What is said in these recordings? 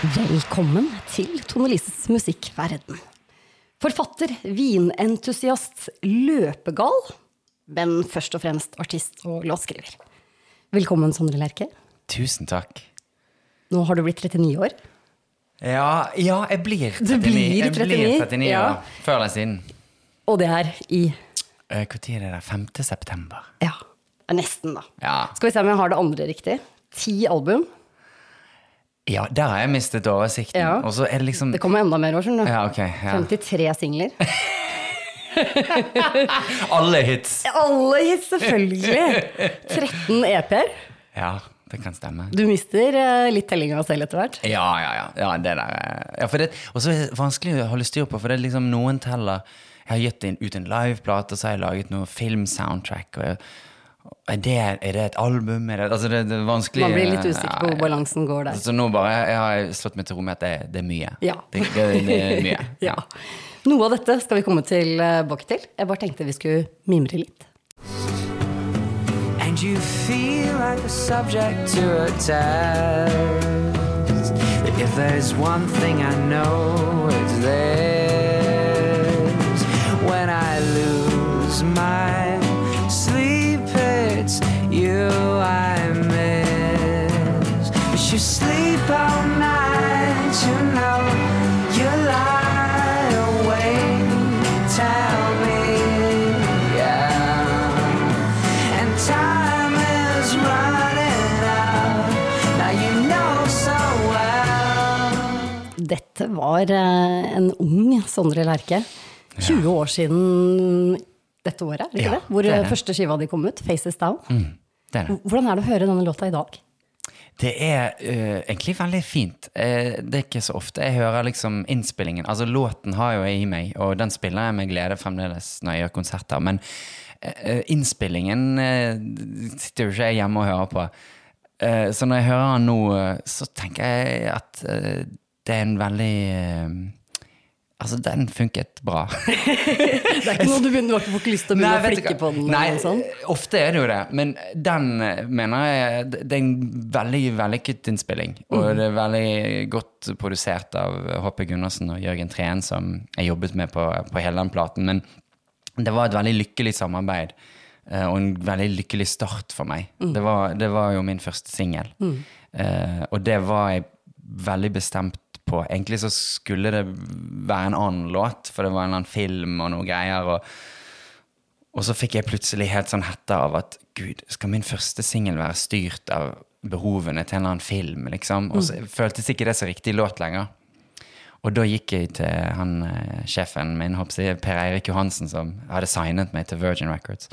Velkommen til Tone Lises musikkverden. Forfatter, vinentusiast, løpegal, men først og fremst artist og låtskriver. Velkommen, Sondre Lerche. Tusen takk. Nå har du blitt 39 år. Ja, ja jeg blir 39. Du blir Jeg blir 39 ja. år. Før eller siden. Og det er i Når er det? 5. september. Ja, nesten, da. Ja. Skal vi se om jeg har det andre riktig. Ti album. Ja, der har jeg mistet oversikten. Ja. Og så er det liksom Det kommer enda mer år, skjønner du. Ja, okay, Ja. 53 singler. Alle hits. Alle hits, selvfølgelig! 13 EP-er. Ja, det kan stemme. Du mister eh, litt tellinga selv etter hvert. Ja, ja, ja. ja det der eh, ja, for det, Og så er det vanskelig å holde styr på, for det er liksom noen teller Jeg har gitt ut en liveplate, og så har jeg laget noe filmsoundtrack. Og jeg, er det, er det et album? Er det, altså det, det er vanskelig Man blir litt usikker på Ja, hvor balansen går der. Så nå bare jeg har slått meg til ro med at det, det er mye. Ja. Det, det, det er mye. Ja. Noe av dette skal vi komme tilbake til. Jeg bare tenkte vi skulle mimre litt. And you feel like a subject to a test. If there's one thing I know, it's this. I miss. But you sleep all night, you know. You lie awake, tell me, yeah. And time is running out. Now you know so well. Dette var eh, en ung Sondre Lerche. 20 år siden dette året, er det ikke Ja, det? Hvor det eh, det. første skiva di kom ut, 'Faces Down'. Det er det. Hvordan er det å høre denne låta i dag? Det er uh, egentlig veldig fint. Uh, det er ikke så ofte jeg hører liksom innspillingen. Altså Låten har jo jeg i meg, og den spiller jeg med glede fremdeles når jeg gjør konserter. Men uh, innspillingen sitter jo ikke jeg hjemme og hører på. Så når jeg hører den nå, så tenker jeg at det er en veldig Altså, den funket bra. Det er ikke noe du begynner, du har ikke lyst til å begynne å flikke på den? Nei, sånn. ofte er det jo det. Men den eh, mener jeg Det er en veldig vellykket innspilling. Og Mm. det er veldig godt produsert av H.P. Gundersen og Jørgen Treen, som jeg jobbet med på, på hele den platen. Men det var et veldig lykkelig samarbeid. eh, Og en veldig lykkelig start for meg. Mm. Det, var, det var jo min første singel. Eh, og det var jeg veldig bestemt på. Egentlig så skulle det være en annen låt, for det var en eller annen film og noe greier. og og så fikk jeg plutselig helt sånn hette av at gud, skal min første singel være styrt av behovene til en eller annen film, liksom? Og så føltes ikke det så riktig låt lenger. Og da gikk jeg til han eh, sjefen min, jeg, Per Eirik Johansen, som hadde signet meg til Virgin Records.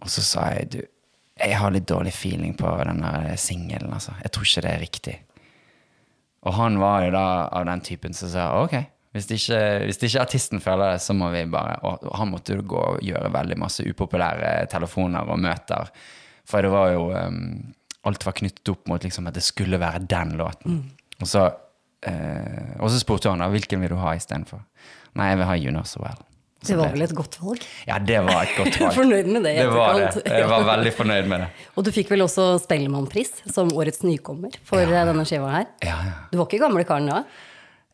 Og så sa jeg du, jeg har litt dårlig feeling på den singelen, altså. Jeg tror ikke det er riktig. Og han var jo da av den typen som sa ok, hvis ikke, hvis ikke artisten føler det, så må vi bare Og han måtte jo gå og gjøre veldig masse upopulære telefoner og møter. For det var jo um, Alt var knyttet opp mot liksom at det skulle være den låten. Og, så, uh, og så spurte han da hvilken vil du ha istedenfor. Nei, jeg vil ha You Know So Well. Det var vel et godt valg? Ja, det var et godt valg. Fornøyd med det i Det var det. Jeg var veldig fornøyd med det. Og du fikk vel også Spellemannpris som årets nykommer for ja. denne skiva her. Ja, ja. Du var ikke gamle karen da?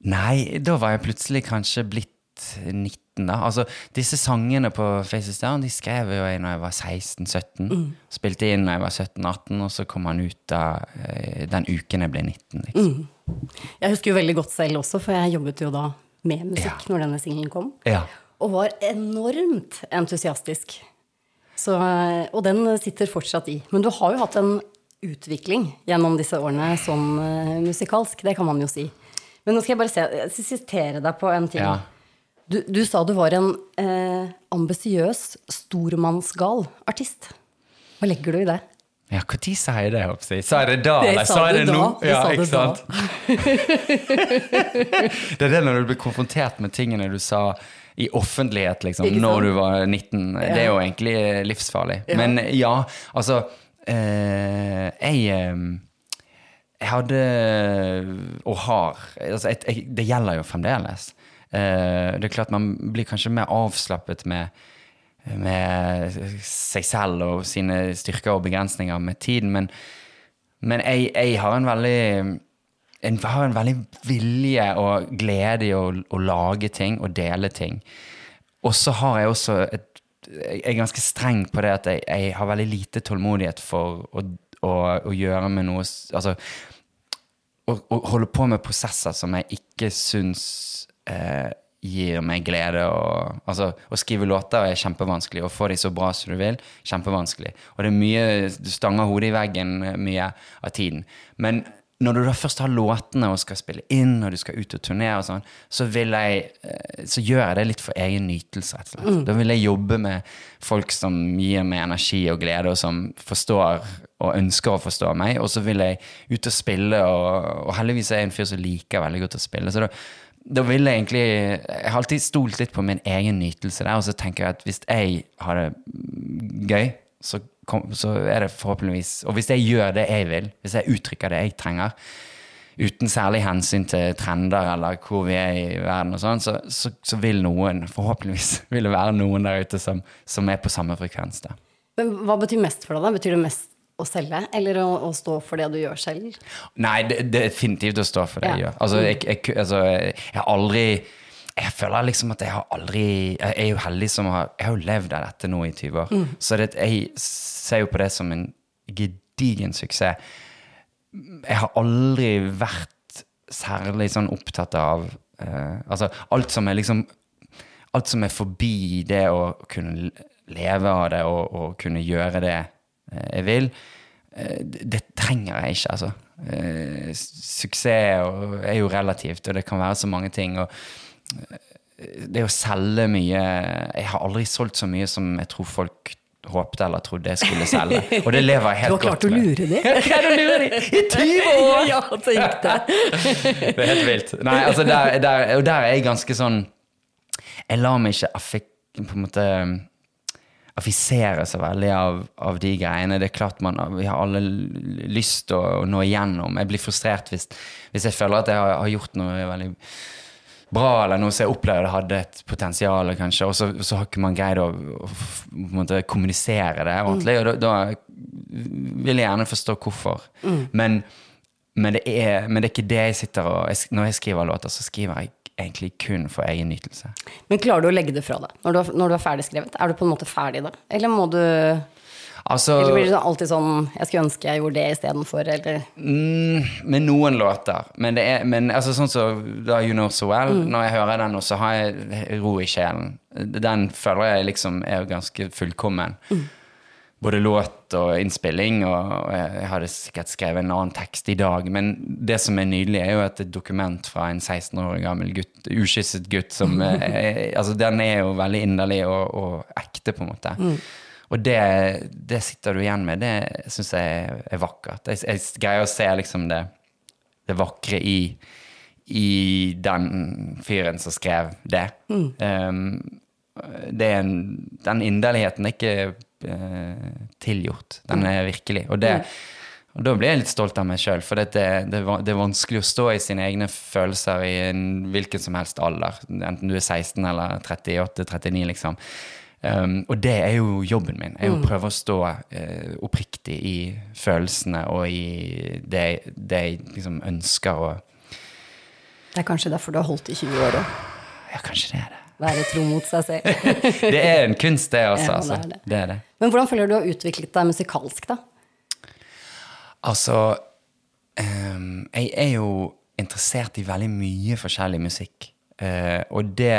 Nei, da var jeg plutselig kanskje blitt 19, da. Altså, disse sangene på Faces Down de skrev jo jeg når jeg var 16-17. Spilte inn når jeg var 17-18, og så kom han ut da eh, den uken jeg ble 19. Liksom. Jeg husker jo veldig godt selv også, for jeg jobbet jo da med musikk når denne singelen kom. Ja. Og var enormt entusiastisk. Så, og den sitter fortsatt i. Men du har jo hatt en utvikling gjennom disse årene sånn eh, musikalsk, det kan man jo si. Men nå skal jeg bare se, sitere deg på en ting. Ja. Du, du sa du var en eh, ambisiøs, stormannsgal artist. Hva legger du i det? Ja, Når sa jeg det? jeg? Sa jeg det da, Det eller sa jeg det nå? Det Ja, ikke sant? det er det når du blir konfrontert med tingene du sa i offentlighet liksom, når du var 19. Det er jo egentlig livsfarlig. Men ja, altså eh, Jeg eh, jeg hadde, og har altså jeg, jeg, Det gjelder jo fremdeles. Eh, det er klart Man blir kanskje mer avslappet med, med seg selv og sine styrker og begrensninger med tiden, men, men jeg, jeg har en veldig en, har en veldig vilje og glede i å, å lage ting og dele ting. Og så har jeg også et Jeg er ganske streng på det at jeg, jeg har veldig lite tålmodighet for å, å, å gjøre med noe Altså å, holde på med prosesser som jeg ikke syns eh, gir meg glede. Og, altså, å skrive låter er kjempevanskelig. Å få de så bra som du vil, kjempevanskelig. Og det er mye, du stanger hodet i veggen mye av tiden. Men når du da først har låtene og skal spille inn, og du skal ut og turnere og sånn, så, eh, så gjør jeg det litt for egen nytelse, slett. Da vil jeg jobbe med folk som gir meg energi og glede, og som forstår og ønsker å forstå meg. Og så vil jeg ut og spille, og, og heldigvis er jeg en fyr som liker veldig godt å spille. Så da, da vil jeg egentlig Jeg har alltid stolt litt på min egen nytelse der, og så tenker jeg at hvis jeg har det gøy, så, kom, så er det forhåpentligvis Og hvis jeg gjør det jeg vil, hvis jeg uttrykker det jeg trenger, uten særlig hensyn til trender eller hvor vi er i verden og sånn, så, så, så vil noen, forhåpentligvis vil det være noen der ute som, som er på samme frekvens Da. Men hva betyr mest for deg, da? Betyr det mest å selge, eller å, å stå for det du gjør selv? Nei, det, det er definitivt å stå for det jeg Ja. gjør. Altså, jeg, jeg, altså, jeg har aldri Jeg føler liksom at jeg har aldri Jeg er jo heldig som har Jeg har jo levd av dette nå i 20 år. Så det, jeg ser jo på det som en gedigen suksess. Jeg har aldri vært særlig sånn opptatt av uh, Altså, alt som er liksom Alt som er forbi det å kunne leve av det og, og kunne gjøre det eh, jeg vil, uh, det, det trenger jeg ikke, altså. Uh, suksess er jo relativt, og det kan være så mange ting. og det å selge mye Jeg har aldri solgt så mye som jeg tror folk håpte eller trodde jeg skulle selge. Og det lever jeg helt godt med. Du har klart å lure dem i 20 år! ja, tenk det. Det er helt vilt. Nei, altså der, der, og der er jeg ganske sånn Jeg lar meg ikke affik, på en måte affisere så veldig av, av de greiene. Det er klart man, Vi har alle lyst til å, å nå igjennom. Jeg blir frustrert hvis, hvis jeg føler at jeg har, har gjort noe veldig bra, eller noe som jeg opplevde hadde et potensial, kanskje, og så, så har ikke man greid å, å måte, kommunisere det ordentlig. Og da, da vil jeg gjerne forstå hvorfor. Men, men, det er, men det er ikke det jeg sitter og jeg, Når jeg skriver låter, så skriver jeg egentlig kun for egen nytelse. Men klarer du å legge det fra deg når du, når du er ferdig skrevet? Er du på en måte ferdig da? Eller må du Altså, Eller blir det alltid sånn Jeg skulle ønske jeg gjorde det istedenfor, eller Mm, med noen låter. Men, det er, men altså, sånn som da You Know So Well, når jeg hører den så har jeg ro i sjelen. Den føler jeg liksom er ganske fullkommen. Både låt og innspilling, og jeg hadde sikkert skrevet en annen tekst i dag. Men det som er nydelig, er jo at et dokument fra en 16 år gammel gutt, ukysset gutt som er, Altså, den er jo veldig inderlig og, og ekte, på en måte. Og det, det sitter du igjen med. Det syns jeg er vakkert. Jeg, jeg greier å se liksom det, det vakre i, i den fyren som skrev det. Um, det er en, den inderligheten er ikke uh, tilgjort. Den er virkelig. Og, det, og da blir jeg litt stolt av meg sjøl, for det, det, det er vanskelig å stå i sine egne følelser i en hvilken som helst alder. Enten du er 16 eller 38-39, liksom. Um, og det er jo jobben min. Jeg prøver å stå uh, oppriktig i følelsene og i det, det jeg liksom ønsker å Det er kanskje derfor du har holdt i 20 år òg. Ja, kanskje det er det. Være tro mot seg selv. Det er en kunst, det, også. Ja, det altså. er det. det er det. Men hvordan føler du du har utviklet deg musikalsk, da? Altså um, Jeg er jo interessert i veldig mye forskjellig musikk. Uh, og det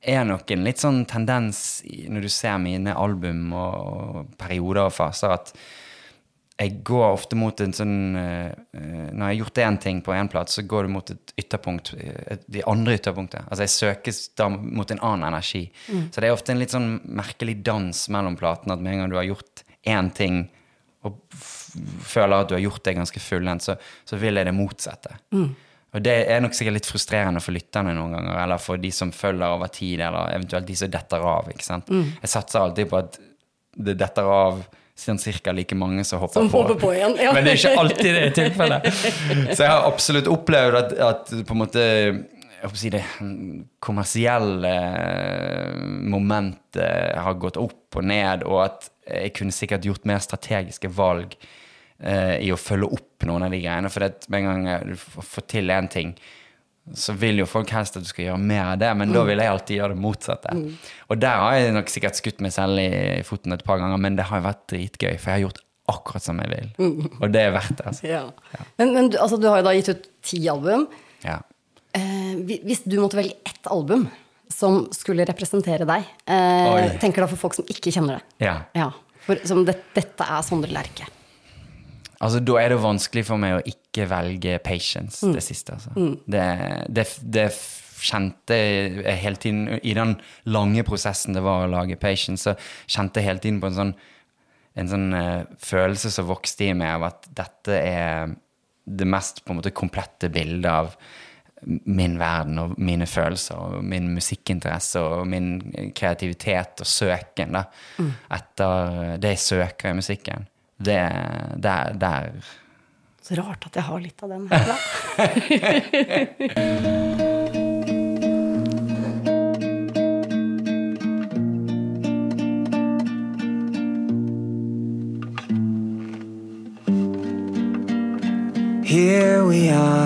er nok en litt sånn tendens når du ser mine album og, perioder og faser, at jeg går ofte mot en sånn eh, eh, Når jeg har gjort én ting på én plate, så går du mot et ytterpunkt, eh, et, de andre ytterpunktet. Altså jeg søkes da mot en annen energi. Så det er ofte en litt sånn merkelig dans mellom platene, at med en gang du har gjort én ting og føler at du har gjort det ganske fullendt, så, så vil jeg det motsatte. Og det er nok sikkert litt frustrerende for lytterne noen ganger, eller for de som følger over tid, eller eventuelt de som detter av. ikke sant? Jeg satser alltid på at det detter av sånn cirka like mange som hopper Som på. hopper på igjen, ja. Men det er ikke alltid det tilfellet. Så jeg har absolutt opplevd at, at på en måte jeg håper å si det kommersielle momentet har gått opp og ned, og at jeg kunne sikkert gjort mer strategiske valg eh, i å følge opp noen av de greiene. For det, med en gang du får til én ting, så vil jo folk helst at du skal gjøre mer av det, men da vil jeg alltid gjøre det motsatte. Og der har jeg nok sikkert skutt meg selv i, foten et par ganger, men det har jo vært dritgøy, for jeg har gjort akkurat som jeg vil. Og det er verdt det, altså. Ja. Men, men du, altså, du har jo da gitt ut ti album. Ja. Eh, hvis du måtte velge ett album som skulle representere deg, eh, tenker da for folk som ikke kjenner det. ja. Ja, for som det, dette er Sondre Lerche. Altså, da er det vanskelig for meg å ikke velge patience, det siste. Altså. Det, det, det kjente jeg hele tiden I den lange prosessen det var å lage patience, så kjente jeg hele tiden på en sånn, en sånn uh, følelse som vokste i meg av at dette er det mest på en måte komplette bildet av min verden og mine følelser og min musikkinteresse og min kreativitet og søken da, etter det jeg søker i musikken. Det der, der Så rart at jeg har litt av den her, da. Here we are,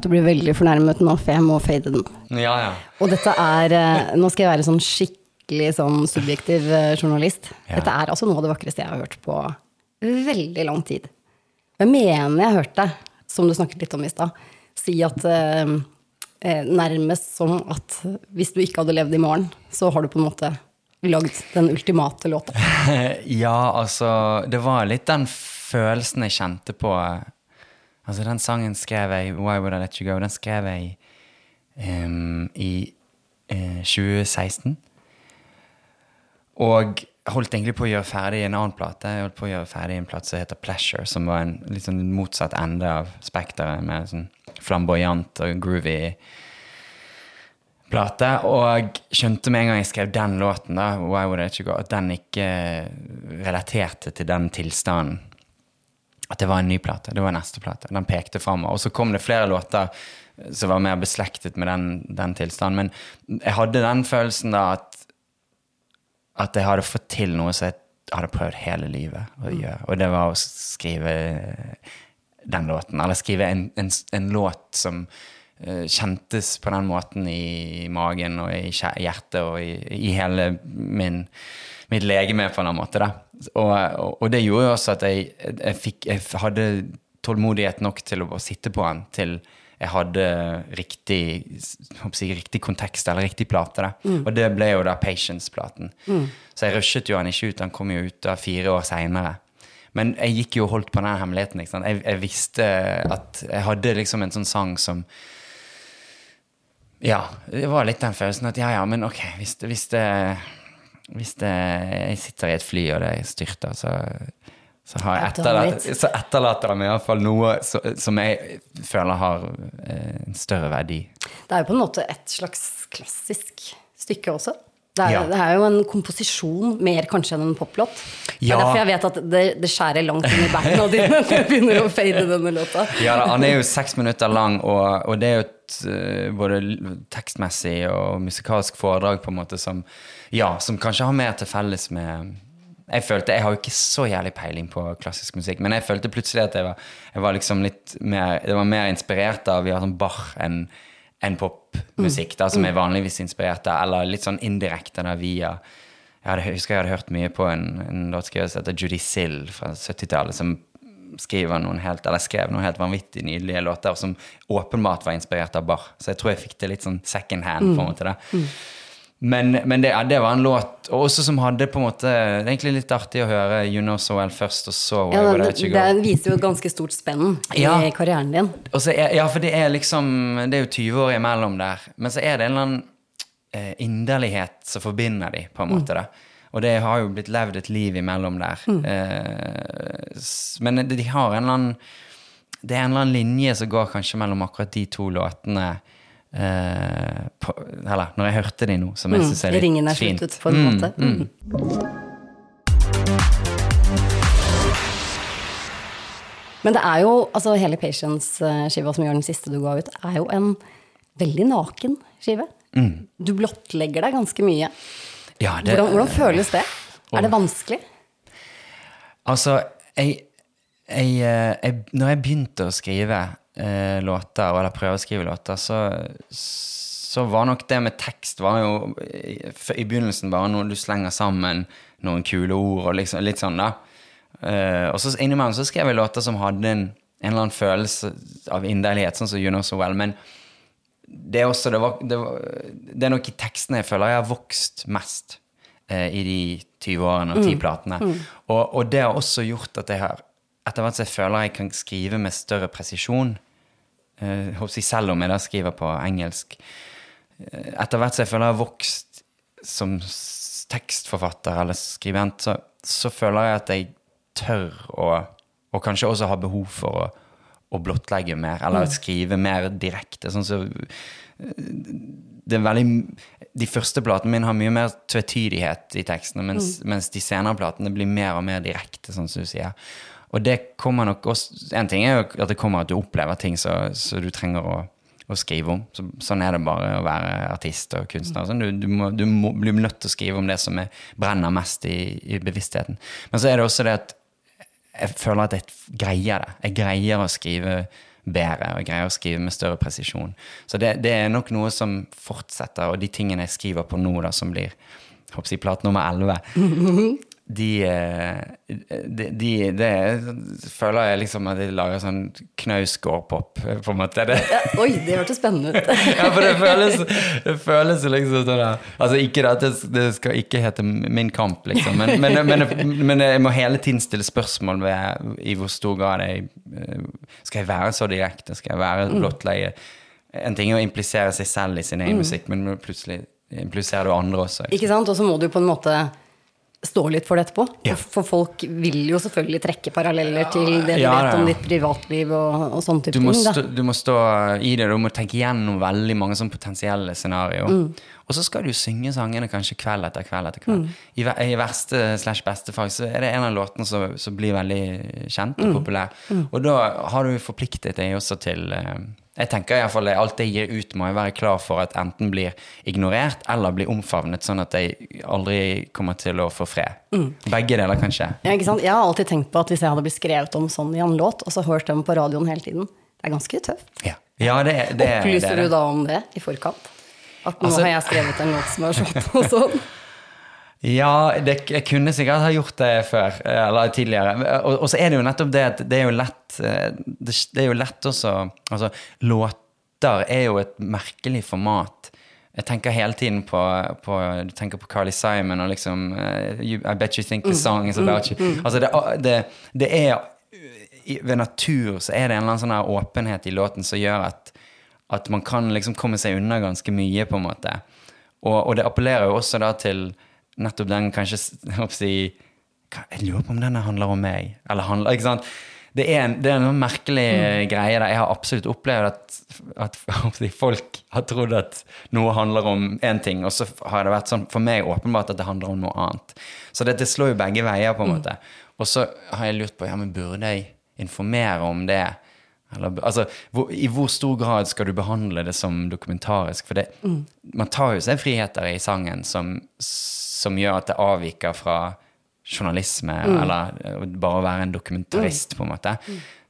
at du blir veldig fornærmet nå, for jeg må fade den. Ja, ja. Og dette er eh, Nå skal jeg være sånn skikkelig sånn subjektiv eh, journalist. Ja. Dette er altså noe av det vakreste jeg har hørt på veldig lang tid. Jeg mener jeg hørte, som du snakket litt om i stad, si at eh, eh, nærmest som at hvis du ikke hadde levd i morgen, så har du på en måte lagd den ultimate låta. Ja, altså Det var litt den følelsen jeg kjente på Altså, den sangen skrev jeg Why Would I Let You Go? Den skrev jeg um, i uh, 2016. Og holdt egentlig på å gjøre ferdig en annen plate. Jeg holdt på å gjøre ferdig en plate som heter Pleasure, som var en litt sånn motsatt ende av spekteret, med sånn flamboyant og groovy plate. Og skjønte med en gang jeg skrev den låten, da, Why Would I Let You Go, at den ikke relaterte til den tilstanden. At det var en ny plate. Det var neste plate. Den pekte framover. Og så kom det flere låter som var mer beslektet med den, den tilstanden. Men jeg hadde den følelsen da at, at jeg hadde fått til noe som jeg hadde prøvd hele livet å gjøre. Og det var å skrive den låten. Eller skrive en, en, en låt som kjentes på den måten i magen og i hjertet og i, i hele min, mitt legeme på en måte. Og, og, og det gjorde jo også at jeg, jeg, fikk, jeg hadde tålmodighet nok til å sitte på den til jeg hadde riktig, jeg riktig kontekst eller riktig plate. Da. Og det ble jo da Patience-platen. Så jeg rushet jo den ikke ut, den kom jo ut da fire år seinere. Men jeg gikk jo og holdt på den hemmeligheten. Jeg, jeg visste at jeg hadde liksom en sånn sang som Ja, det var litt den følelsen at ja, ja, men ok, hvis det, hvis det, hvis det Jeg sitter i et fly, og det styrter, så, så, etterlatt, så etterlater han iallfall noe så, som jeg føler har eh, en større verdi. Det er jo på en måte et slags klassisk stykke også. Det er, Ja. det er jo en komposisjon mer kanskje enn en poplåt. Det Ja. er derfor jeg vet at det, det skjærer langt inn i beina dine når jeg begynner å fade denne låta. Ja, Han er jo seks minutter lang, og, og det er jo godt eh, både tekstmessig og musikalsk foredrag, på en måte, som, ja, som kanskje har mer til felles med jeg følte, jeg har jo ikke så jævlig peiling på klassisk musikk, men jeg følte plutselig at jeg var, jeg var liksom litt mer Det var mer inspirert av vi sånn Bach enn enn popmusikk, da, som er vanligvis inspirert av, eller litt sånn indirekte da via jeg, hadde, husker jeg hadde hørt mye på en, en låtskriver som heter Judy Sill fra 70-tallet, som skriver noen helt, eller skrev noen helt vanvittig nydelige låter som åpenbart var inspirert av bar Så jeg tror jeg fikk det litt sånn second hand. på en måte da. Men, men det, ja, det var en låt også som hadde på en måte Det er egentlig litt artig å høre You Know So Well først, og så Ja, I det, det viser jo et ganske stort spenn i Ja. karrieren din. Er, ja, for det er liksom Det er jo 20 år imellom der. Men så er det en eller annen eh, inderlighet som forbinder de, på en måte. da. Og det har jo blitt levd et liv imellom der. Eh, men de, de har en eller annen Det er en eller annen linje som går kanskje mellom akkurat de to låtene. Eh, på, eller når jeg hørte de nå, som jeg syns er litt Ringen er fint. sluttet, på en måte. Mm. Men det er jo, altså hele Patience-skiva som gjør den siste du ga ut, er jo en veldig naken skive. Mm. Du blottlegger deg ganske mye. Ja, det, Hvordan, hvordan føles det? Er det vanskelig? Altså, jeg, jeg, eh, jeg Når jeg begynte å skrive eh, låter, eller prøve å skrive låter, så, så var nok det med tekst var jo i, begynnelsen bare noe du slenger sammen noen kule ord og liksom, litt sånn, da. Eh, og så innimellom så skrev jeg låter som hadde en, en eller annen følelse av inderlighet, sånn som You Know So Well. Men det er også det, var, det, var, det er nok i tekstene jeg føler jeg har vokst mest eh, i de 20 årene og 10 platene. Og, og det har også gjort at jeg har Etter hvert så jeg føler jeg kan skrive med større presisjon, eh, håper selv om jeg da skriver på engelsk. Eh, Etter hvert så jeg føler jeg har vokst som tekstforfatter eller skribent, så, så føler jeg at jeg tør å Og kanskje også har behov for å, å blottlegge mer, eller skrive mer direkte. Sånn så det er veldig De første platene mine har mye mer tvetydighet i tekstene, mens, mens de senere platene blir mer og mer direkte, sånn som du sier. Og det kommer nok også En ting er jo at det kommer at du opplever ting som du trenger å, å skrive om. Så, sånn er det bare å være artist og kunstner. Sånn, du, du, må, du må bli nødt til å skrive om det som er, brenner mest i, i bevisstheten. Men så er det også det at jeg føler at jeg greier det. Jeg greier å skrive bedre, og jeg greier å skrive med større presisjon. Så det, det er nok noe som fortsetter, og de tingene jeg skriver på nå, da, som blir jeg håper å si plate nummer 11, de, eh, de, de det føler jeg liksom at de lager sånn knaus gårdpop, på en måte. Det, Oi, det hørtes spennende ut. ja, for det føles, det føles liksom sånn. Altså ikke det at det, det skal ikke hete Min kamp, liksom, men, men, men, men jeg må hele tiden stille spørsmål ved i hvor stor grad jeg eh, Skal jeg være så direkte? Skal jeg være blottlegge? En ting er å implisere seg selv i sin egen musikk, men plutselig impliserer du andre også. Ikke sant? Og så må du på en måte stå litt for det etterpå. Ja. For folk vil jo selvfølgelig trekke paralleller til det de Ja, vet om ditt privatliv og, og sånn type Du må, ting. Stå, du må stå i det, du må tenke gjennom veldig mange sånn potensielle scenarioer. Mm. Og så skal du synge sangene kanskje kveld etter kveld etter kveld. Mm. I, I verste slash beste fag så er det en av låtene som, som blir veldig kjent Mm. og populær. Og da har du forpliktet deg også til eh, Jeg tenker i hvert fall alt jeg gir ut, må jeg være klar for at enten blir ignorert eller blir omfavnet, sånn at jeg aldri kommer til å få fred. Mm. Begge deler kanskje. Ja? Jeg har alltid tenkt på at hvis jeg hadde blitt skrevet om sånn i en låt, og så hørt dem på radioen hele tiden, det er ganske tøft. Ja, ja det, det, det, Opplyser er det. du da om det i forkant? At nå Altså- har jeg skrevet en låt som er sånn og sånn? Ja, det, jeg kunne sikkert ha gjort det før, eh, eller tidligere. Og, og så er det jo nettopp det at det er jo lett eh, Det, det er jo lett også Altså, låter er jo et merkelig format. Jeg tenker hele tiden på, på Du tenker på Carly Simon og liksom eh, you, I bet you think the song is about you. Altså, det, det, det er Ved natur så er det en eller annen sånn her åpenhet i låten som gjør at, at man kan liksom komme seg unna ganske mye, på en måte. Og, og det appellerer jo også da til nettopp den kanskje jeg si, Jeg lurer på om den handler om meg. Eller handler, ikke sant? Det er en, det er en merkelig merkelig greie der. Jeg har absolutt opplevd at, at si, folk har trodd at noe handler om én ting, og så har det vært sånn for meg åpenbart at det handler om noe annet. Så det slår jo begge veier, på en måte. Og så har jeg lurt på ja, men burde jeg informere om det Eller, altså, hvor, I hvor stor grad skal du behandle det som dokumentarisk? For det, man tar jo seg friheter i sangen som, som gjør at det avviker fra journalisme, eller eh, bare å være en dokumentarist, på en måte.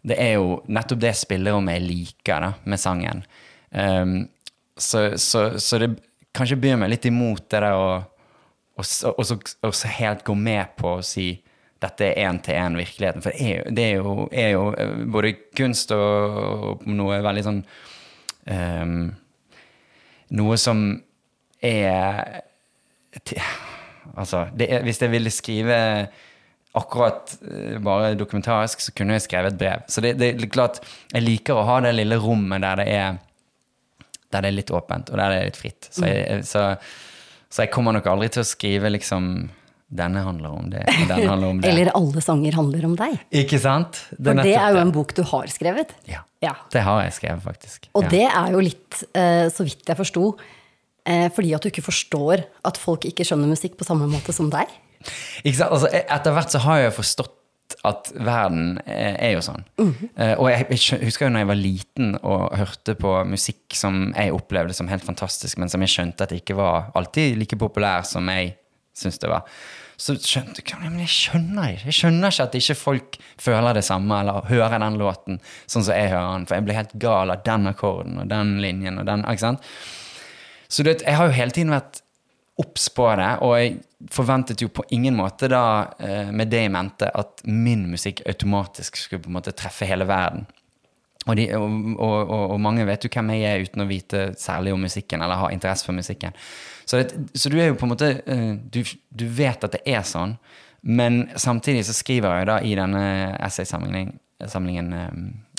Det er jo nettopp det spillerommet jeg liker da, med sangen. Um, så, så, så det kanskje byr meg litt imot det der å og så, helt gå med på å si dette er én-til-én virkeligheten. For det er jo, det er jo, er jo eh, både kunst og, og noe veldig sånn um, Noe som er Altså, det er, hvis jeg ville skrive akkurat eh, bare dokumentarisk, så kunne jeg skrevet et brev. Så det, det er klart, jeg liker å ha det lille rommet der det er der det er litt åpent, og der det er litt fritt. Så jeg, så, så jeg kommer nok aldri til å skrive liksom Denne handler om det, og denne handler om det. Eller alle sanger handler om deg. Ikke sant? For det er jo en bok du har skrevet. Ja. Ja. Det har jeg skrevet, faktisk. Og ja. det er jo litt, eh, så vidt jeg forsto, fordi at du ikke forstår at folk ikke skjønner musikk på samme måte som deg. Ikke sant? Altså, etter hvert så har jeg forstått at verden eh, er jo sånn. Eh, og jeg, jeg husker jo når jeg var liten og hørte på musikk som jeg opplevde som helt fantastisk, men som jeg skjønte at det ikke var alltid like populær som jeg syns det var. Så skjønte jeg, men jeg skjønner ikke Jeg skjønner ikke at ikke folk føler det samme eller hører den låten sånn som jeg hører den. For jeg blir helt gal av den akkorden og den linjen og den. ikke sant? Så vet, jeg har jo hele tiden vært obs på det, og jeg forventet jo på ingen måte da, eh, med det i mente, at min musikk automatisk skulle på en måte treffe hele verden. Og, de, og, og, og, mange vet jo hvem jeg er uten å vite særlig om musikken, eller ha interesse for musikken. Så, det, så du er jo på en måte eh, du, du vet at det er sånn, men samtidig så skriver jeg da i denne essaysamlingen samlingen, eh,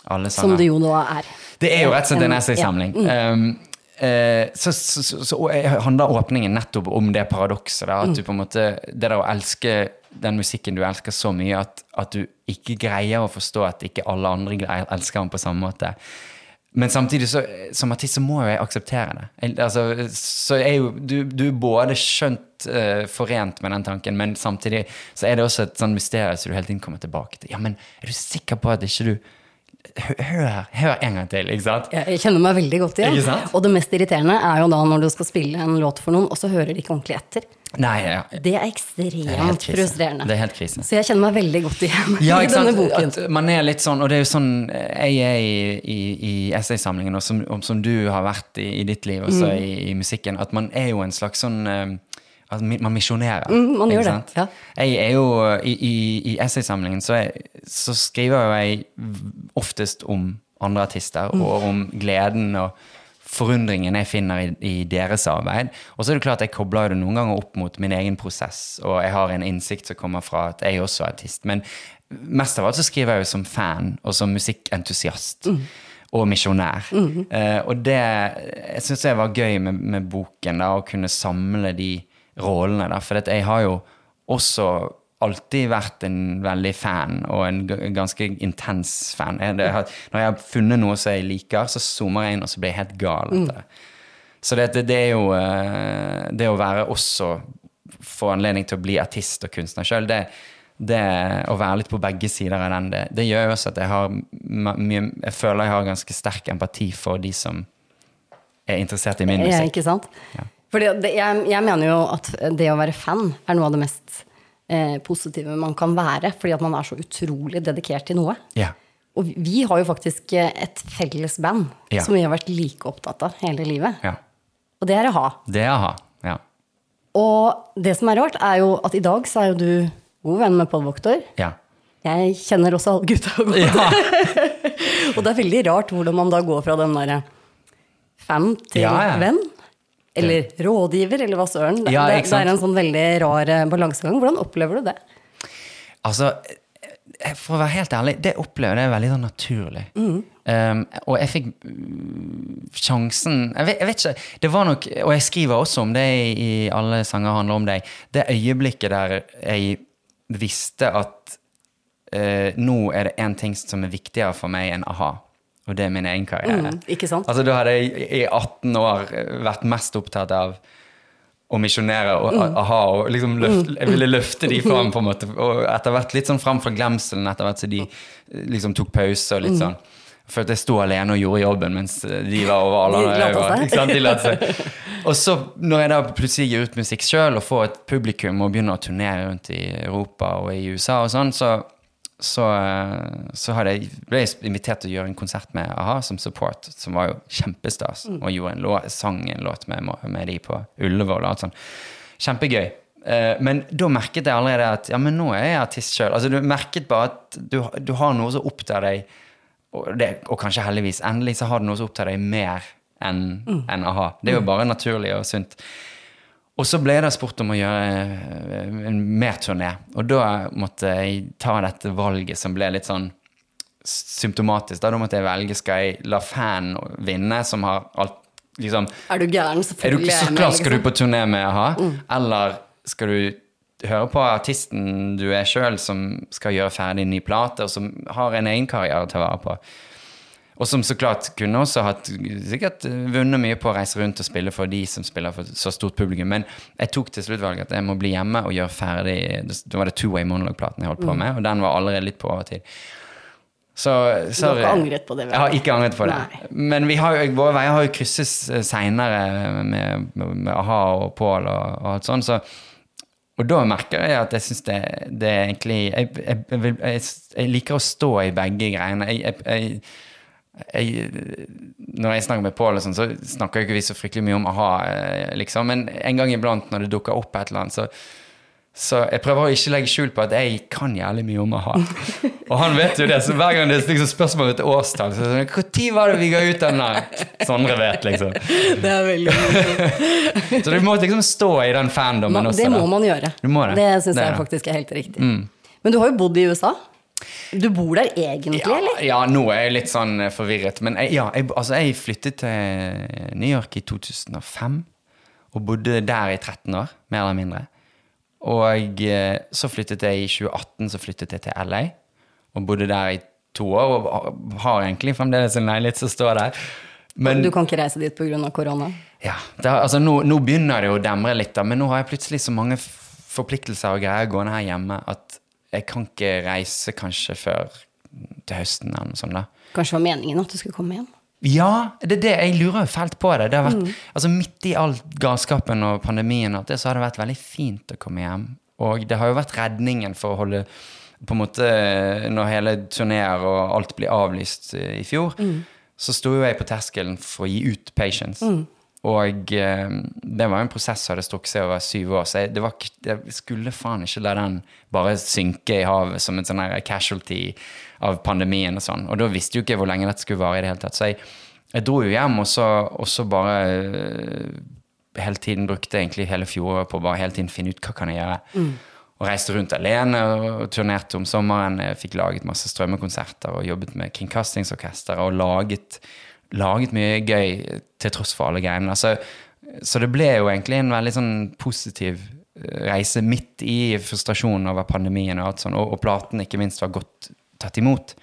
alle sanger. Som det jo nå er. Det er jo rett og slett en Ja. essaysamling. Mm. Um, så, så, så, så handler åpningen nettopp om det paradokset. At du på en måte, det der å elske den musikken du elsker så mye at, at du ikke greier å forstå at ikke alle andre elsker den på samme måte. Men samtidig, så, som artist, så må jeg akseptere det. Altså, så er jo, du, du er både skjønt uh, forent med den tanken, men samtidig så er det også et sånn mysterium som du hele tiden kommer tilbake til. Ja, men er du sikker på at ikke du Hør, hør en gang til, ikke sant? Jeg kjenner meg veldig godt igjen. Sant? Og det mest irriterende er jo da når du skal spille en låt for noen, og så hører de ikke ordentlig etter. Nei, ja. Det er Det er ekstremt frustrerende. Det er helt krise. Så jeg kjenner meg veldig godt igjen Ja, i denne boken. At man er litt sånn, og det er jo sånn jeg er i, i, i essaysamlingen, og som, som du har vært i, i ditt liv også Mm. i, i musikken, at man er jo en slags sånn mi- man misjonerer. Mm, man gjør sant? det, ja. Jeg er jo I, i, i essaysamlingen så, er, så skriver jeg oftest om andre artister, Mm. og om gleden og forundringen jeg finner i, i deres arbeid. Og så er det klart jeg kobler det noen ganger opp mot min egen prosess, og jeg har en innsikt som kommer fra at jeg også er artist. Men mest av alt så skriver jeg jo som fan og som musikkentusiast. Og misjonær. Eh, og det syns jeg var gøy med, med boken, da, å kunne samle de rollene. Da, for jeg har jo også alltid vært en veldig fan, og en ganske intens fan. Jeg, har- når jeg har funnet noe som jeg liker, så zoomer jeg inn, og så blir jeg helt gal det. Så det, det, det er jo eh, Det å være også få anledning til å bli artist og kunstner sjøl, det, det å være litt på begge sider av den, det, det gjør jo også at jeg har mye Jeg føler jeg har ganske sterk empati for de som er interessert i min Ja, musikk. ikke sant? Ja. Fordi det, jeg, jeg mener jo at det å være fan er noe av det mest eh, positive man kan være. Fordi at man er så utrolig dedikert til noe. Ja. Og vi- har jo faktisk eh, et felles band Ja. som vi har vært like opptatt av hele livet. ja. Og det er a-ha. Det er a-ha. Ja. Og det som er rart, er jo at i dag så er jo du god venn med Pål Voktor. ja. Jeg kjenner også alle gutta godt. Ja. Og det er veldig rart hvordan man da går fra den derre fan til Ja, ja. venn. Eller rådgiver, eller hva søren. Ja, det, det er en sånn veldig rar eh, balansegang. Hvordan opplever du det? Altså, eh, for å være helt ærlig, det opplever jeg veldig sånn naturlig. Um, og jeg fikk mm, sjansen jeg vet, jeg vet ikke, det var nok Og jeg skriver også om det i, i Alle sanger handler om deg. Det øyeblikket der jeg visste at uh, nå er det én ting som er viktigere for meg enn a-ha. Og det er min egen karriere. Mm, ikke sant? Altså, da hadde jeg i 18 år vært mest opptatt av å misjonere og Mm. a-ha. Og liksom løfte, jeg ville løfte de fram, på en måte. Og etter hvert litt sånn fram fra glemselen, etter hvert så de liksom tok pause og litt Mm. sånn. følte jeg sto alene og gjorde jobben mens de var over alle øyne. Og så når jeg da plutselig gir ut musikk sjøl og får et publikum og begynner å turnere rundt i Europa og i USA og sånn, så, så, eh, så jeg, ble jeg invitert til å gjøre en konsert med a-ha som support, som var jo kjempestas. Og gjorde en låt, sang en låt med, med de på Ullevål og alt sånt. Kjempegøy. Eh, Men da merket jeg allerede at ja, men nå er jeg artist sjøl. Altså, du merket bare at du, du har noe som opptar deg, og, det, og kanskje heldigvis, endelig så har du noe som opptar deg mer enn enn a-ha. Det er jo bare naturlig og sunt. Og så ble det spurt om å gjøre eh, en mer turné, og da måtte jeg ta dette valget som ble litt sånn symptomatisk. Da, da måtte jeg velge skal jeg la fan vinne, som har alt liksom Er du gæren? er du, så klart skal du på turné med a-ha, eller skal du høre på artisten du er sjøl, som skal gjøre ferdig en ny plate, og som har en egen karriere til å være på. Og som så klart kunne også hatt sikkert vunnet mye på å reise rundt og spille for de som spiller for så stort publikum. Men jeg tok til slutt valget at jeg må bli hjemme og gjøre ferdig Det var det Two Way Monolog-platen jeg holdt på med, og den var allerede litt på overtid. Så, Du har ikke angret på det? vel? Jeg har ikke angret på det. Nei. Men vi har, våre veier har jo krysses seinere med, med, a-ha og Pål og, og alt sånt, så og da merker jeg at jeg syns det, det egentlig jeg, jeg, jeg, jeg liker å stå i begge greiene. Jeg, jeg, når jeg snakker med Pål, sånn, så snakker ikke vi så fryktelig mye om a-ha, eh, liksom. Men en gang iblant når det dukker opp et eller annet, så, så jeg prøver å ikke legge skjul på at jeg kan jævlig mye om a-ha. Og han vet jo det, så hver gang det er liksom spørsmål etter årstall, så er det sånn Når var det vi ga ut den der? Sondre vet, liksom. Det er veldig. Så du må liksom stå i den fandomen Man, også. det må da. man gjøre. Du må det. Det syns jeg. Mm. faktisk er helt riktig. Men du har jo bodd i USA. Du bor der egentlig, Ja, eller? ja, nå er jeg litt sånn eh, forvirret. Men jeg, ja, jeg, altså, jeg flyttet til New York i 2005. Og bodde der i 13 år, mer eller mindre. Og eh, så flyttet jeg i 2018 så flyttet jeg til LA. Og bodde der i to år. Og har egentlig fremdeles en leilighet som står der. Men Du kan ikke reise dit pga. korona? ja, det, altså, nå, nå begynner det å demre litt, da, men nå har jeg plutselig så mange forpliktelser og greier gående her hjemme at jeg kan ikke reise kanskje før til høsten eller noe sånt. da. Kanskje det var meningen at du skulle komme hjem? Ja, det er det. Jeg lurer jo fælt på det. det har vært, altså Midt i all galskapen og pandemien og det, så har det vært veldig fint å komme hjem. Og det har jo vært redningen for å holde på en måte, Når hele turneer og alt blir avlyst i fjor, så sto jo jeg på terskelen for å gi ut Patience. Og eh, det var en prosess som hadde strukket seg over syv år, så jeg, det var, jeg skulle faen ikke la den bare synke i havet som en sånn casualty av pandemien og sånn. Og da visste jo ikke hvor lenge dette skulle vare i det hele tatt. Så jeg, jeg dro jo hjem, og så, og så bare øh, hele tiden brukte egentlig hele fjoråret på bare hele tiden finne ut hva kan jeg gjøre. Og reiste rundt alene og turnerte om sommeren. Jeg fikk laget masse strømmekonserter og jobbet med kringkastingsorkester og laget, laget mye gøy til tross for alle greiene. Altså, så det ble jo egentlig en veldig sånn positiv eh, reise midt i frustrasjonen over pandemien og alt sånt, og, og platen ikke minst var godt tatt imot.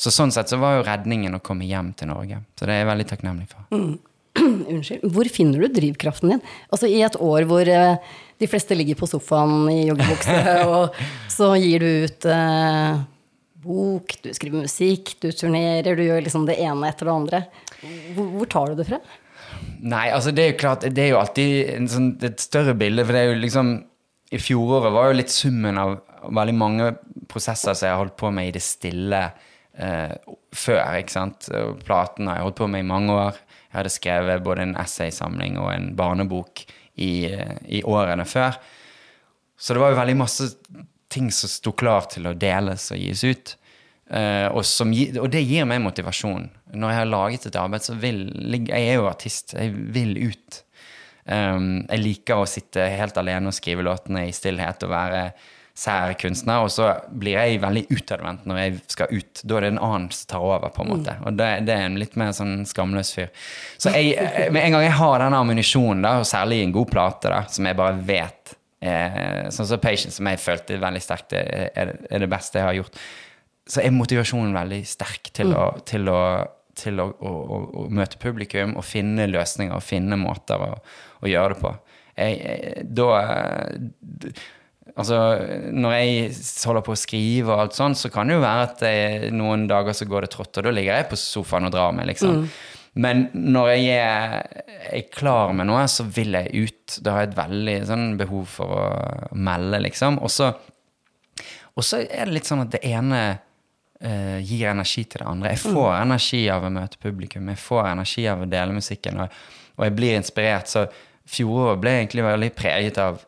Så sånn sett så var jo redningen å komme hjem til Norge. Så det er jeg veldig takknemlig for. Unnskyld. Hvor finner du drivkraften din? Altså I et år hvor eh, de fleste ligger på sofaen i joggebukse, og så gir du ut eh, bok, du skriver musikk, du turnerer, du gjør liksom det ene etter det andre. Hvor, hvor tar du det fra? Nei, altså det er jo klart, det er jo alltid sånn, et større bilde, for det er jo liksom I fjoråret var jo litt summen av veldig mange prosesser som jeg har holdt på med i det stille eh, før, ikke sant. Platen har jeg holdt på med i mange år. Jeg hadde skrevet både en essaysamling og en barnebok i, eh, i årene før. Så det var jo veldig masse ting som sto klar til å deles og gis ut. Uh, og, som, og det gir meg motivasjon. Når jeg har laget et arbeid, så vil Jeg er jo artist. Jeg vil ut. Um, jeg liker å sitte helt alene og skrive låtene i stillhet og være sær kunstner. Og så blir jeg veldig utadvendt når jeg skal ut. Da er det en annen som tar over, på en måte. Og det, det er en litt mer sånn skamløs fyr. Så jeg, eh, med en gang jeg har den ammunisjonen, og særlig en god plate, da, som jeg bare vet eh, Sånn som Patience, som jeg følte veldig sterkt er, er det beste jeg har gjort, så er motivasjonen veldig sterk til å, til å til å, å, møte publikum og finne løsninger og finne måter å, å gjøre det på. Jeg, jeg, da, Altså, når jeg holder på å skrive og alt sånt, så kan det jo være at jeg, noen dager så går det trått, og da ligger jeg på sofaen og drar meg, liksom. Men når jeg er, er klar med noe, så vil jeg ut. Da har jeg et veldig sånn behov for å melde, liksom. Og så er det litt sånn at det ene uh, gir energi til det andre. Jeg får energi av å møte publikum, jeg får energi av å dele musikken, og, og jeg blir inspirert. Så fjoråret ble egentlig veldig preget av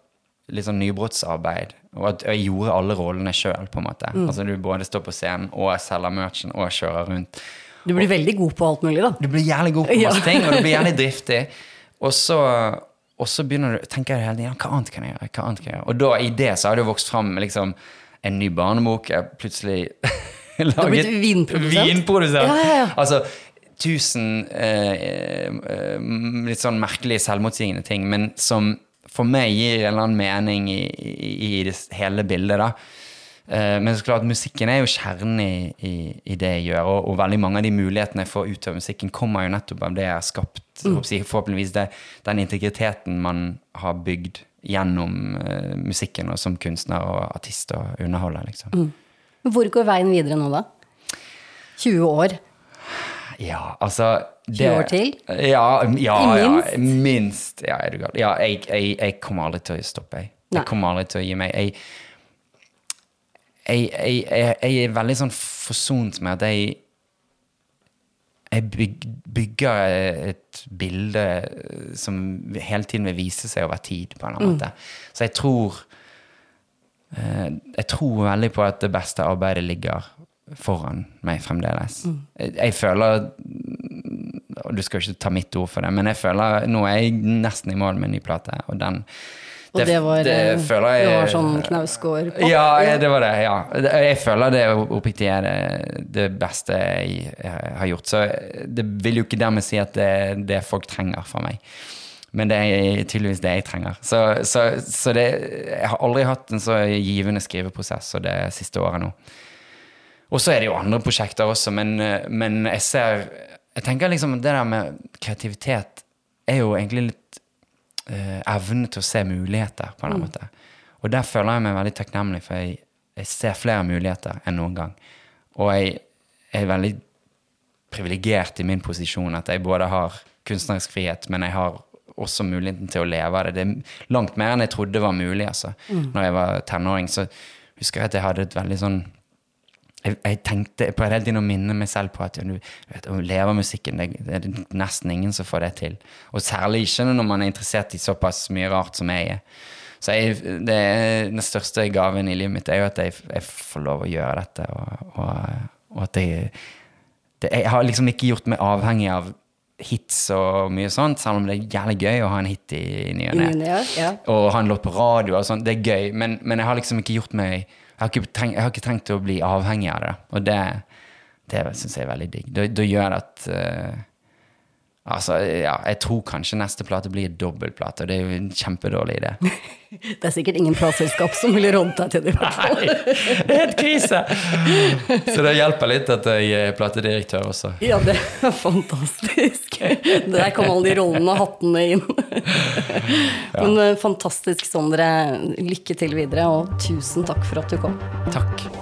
litt sånn nybrottsarbeid. Og at jeg gjorde alle rollene sjøl, på en måte. Altså du både står på scenen og selger merchen og kjører rundt. Du blir veldig god på alt mulig, da. Du blir jævlig god på masse ting, og du blir jævlig driftig. Og så, og så begynner du tenker jeg hele tiden, hva annet kan jeg gjøre? Hva annet kan jeg gjøre? Og da i det så har det vokst fram liksom, en ny barnebok. Jeg har plutselig laget blitt vinprodusent? vinprodusent. Ja, ja, ja. Altså tusen eh, eh, litt sånn merkelige selvmotsigende ting, men som for meg gir en eller annen mening i, i, i det hele bildet. da. Eh, Men så klart, musikken er jo kjernen i, i, i det jeg gjør, og, og veldig mange av de mulighetene jeg får ut av musikken, kommer jo nettopp av det jeg har skapt. Mm. Forhåpentligvis det, den integriteten man har bygd gjennom uh, musikken og som kunstner og artist og underholder, liksom. Hvor går veien videre nå, da? 20 år. Ja, altså 20 år til? Ja, ja, ja minst? minst. Ja, gal. Ja, jeg, jeg, jeg kommer aldri til å stoppe. Jeg, jeg kommer aldri til å gi meg. Jeg, jeg, jeg, jeg, jeg er veldig sånn forsont med at jeg jeg bygger et bilde som hele tiden vil vise seg over tid, på en eller annen måte. Så jeg tror eh, Jeg tror veldig på at det beste arbeidet ligger foran meg fremdeles. Jeg, jeg føler og Du skal jo ikke ta mitt ord for det, men jeg føler nå er jeg nesten i mål med en ny plate. Og den Og det, var, det føler jeg det var sånn Knausgård-pop? ja, det var det. ja. Jeg føler det oppriktig er det, det beste jeg, jeg har gjort. Så det vil jo ikke dermed si at det er det folk trenger fra meg. Men det er tydeligvis det jeg trenger. Så, så, så det, jeg har aldri hatt en så givende skriveprosess som det siste året nå. Og så er det jo andre prosjekter også, men, men jeg ser Jeg tenker liksom det der med kreativitet er jo egentlig litt eh, evne til å se muligheter, på en annen måte. Og der føler jeg meg veldig takknemlig, for jeg, jeg ser flere muligheter enn noen gang. Og jeg er veldig privilegert i min posisjon at jeg både har kunstnerisk frihet, men jeg har også muligheten til å leve av det. Det er langt mer enn jeg trodde var mulig, altså. Når jeg var tenåring, så husker jeg at jeg hadde et veldig sånn jeg, jeg tenkte på hele tiden å minne meg selv på at ja, du vet, å leve av musikken, det, det er nesten ingen som får det til. Og særlig ikke når man er interessert i såpass mye rart som jeg er. Så jeg, det, den største gaven i livet mitt er jo at jeg, jeg får lov å gjøre dette, og, og, og at jeg det, Jeg har liksom ikke gjort meg avhengig av hits og mye sånt, selv om det er jævlig gøy å ha en hit I ny og ne, ja. Og ha en låt på radio og sånn, det er gøy, men, men jeg har liksom ikke gjort meg Jeg har tenkt jeg har ikke tenkt, å bli avhengig av det. Og det, det syns jeg er veldig digg. Det, det gjør at eh, Altså, ja, jeg tror kanskje neste plate blir dobbeltplate, og det er jo en kjempedårlig idé. Det er sikkert ingen plateselskap som ville rådd deg til det. i hvert fall. Nei, det er helt krise! Så det hjelper litt at jeg er platedirektør også. Ja, det er fantastisk. Der kom alle de rollene og hattene inn. Men eh, fantastisk, Sondre. Lykke til videre, og tusen takk for at du kom. Takk.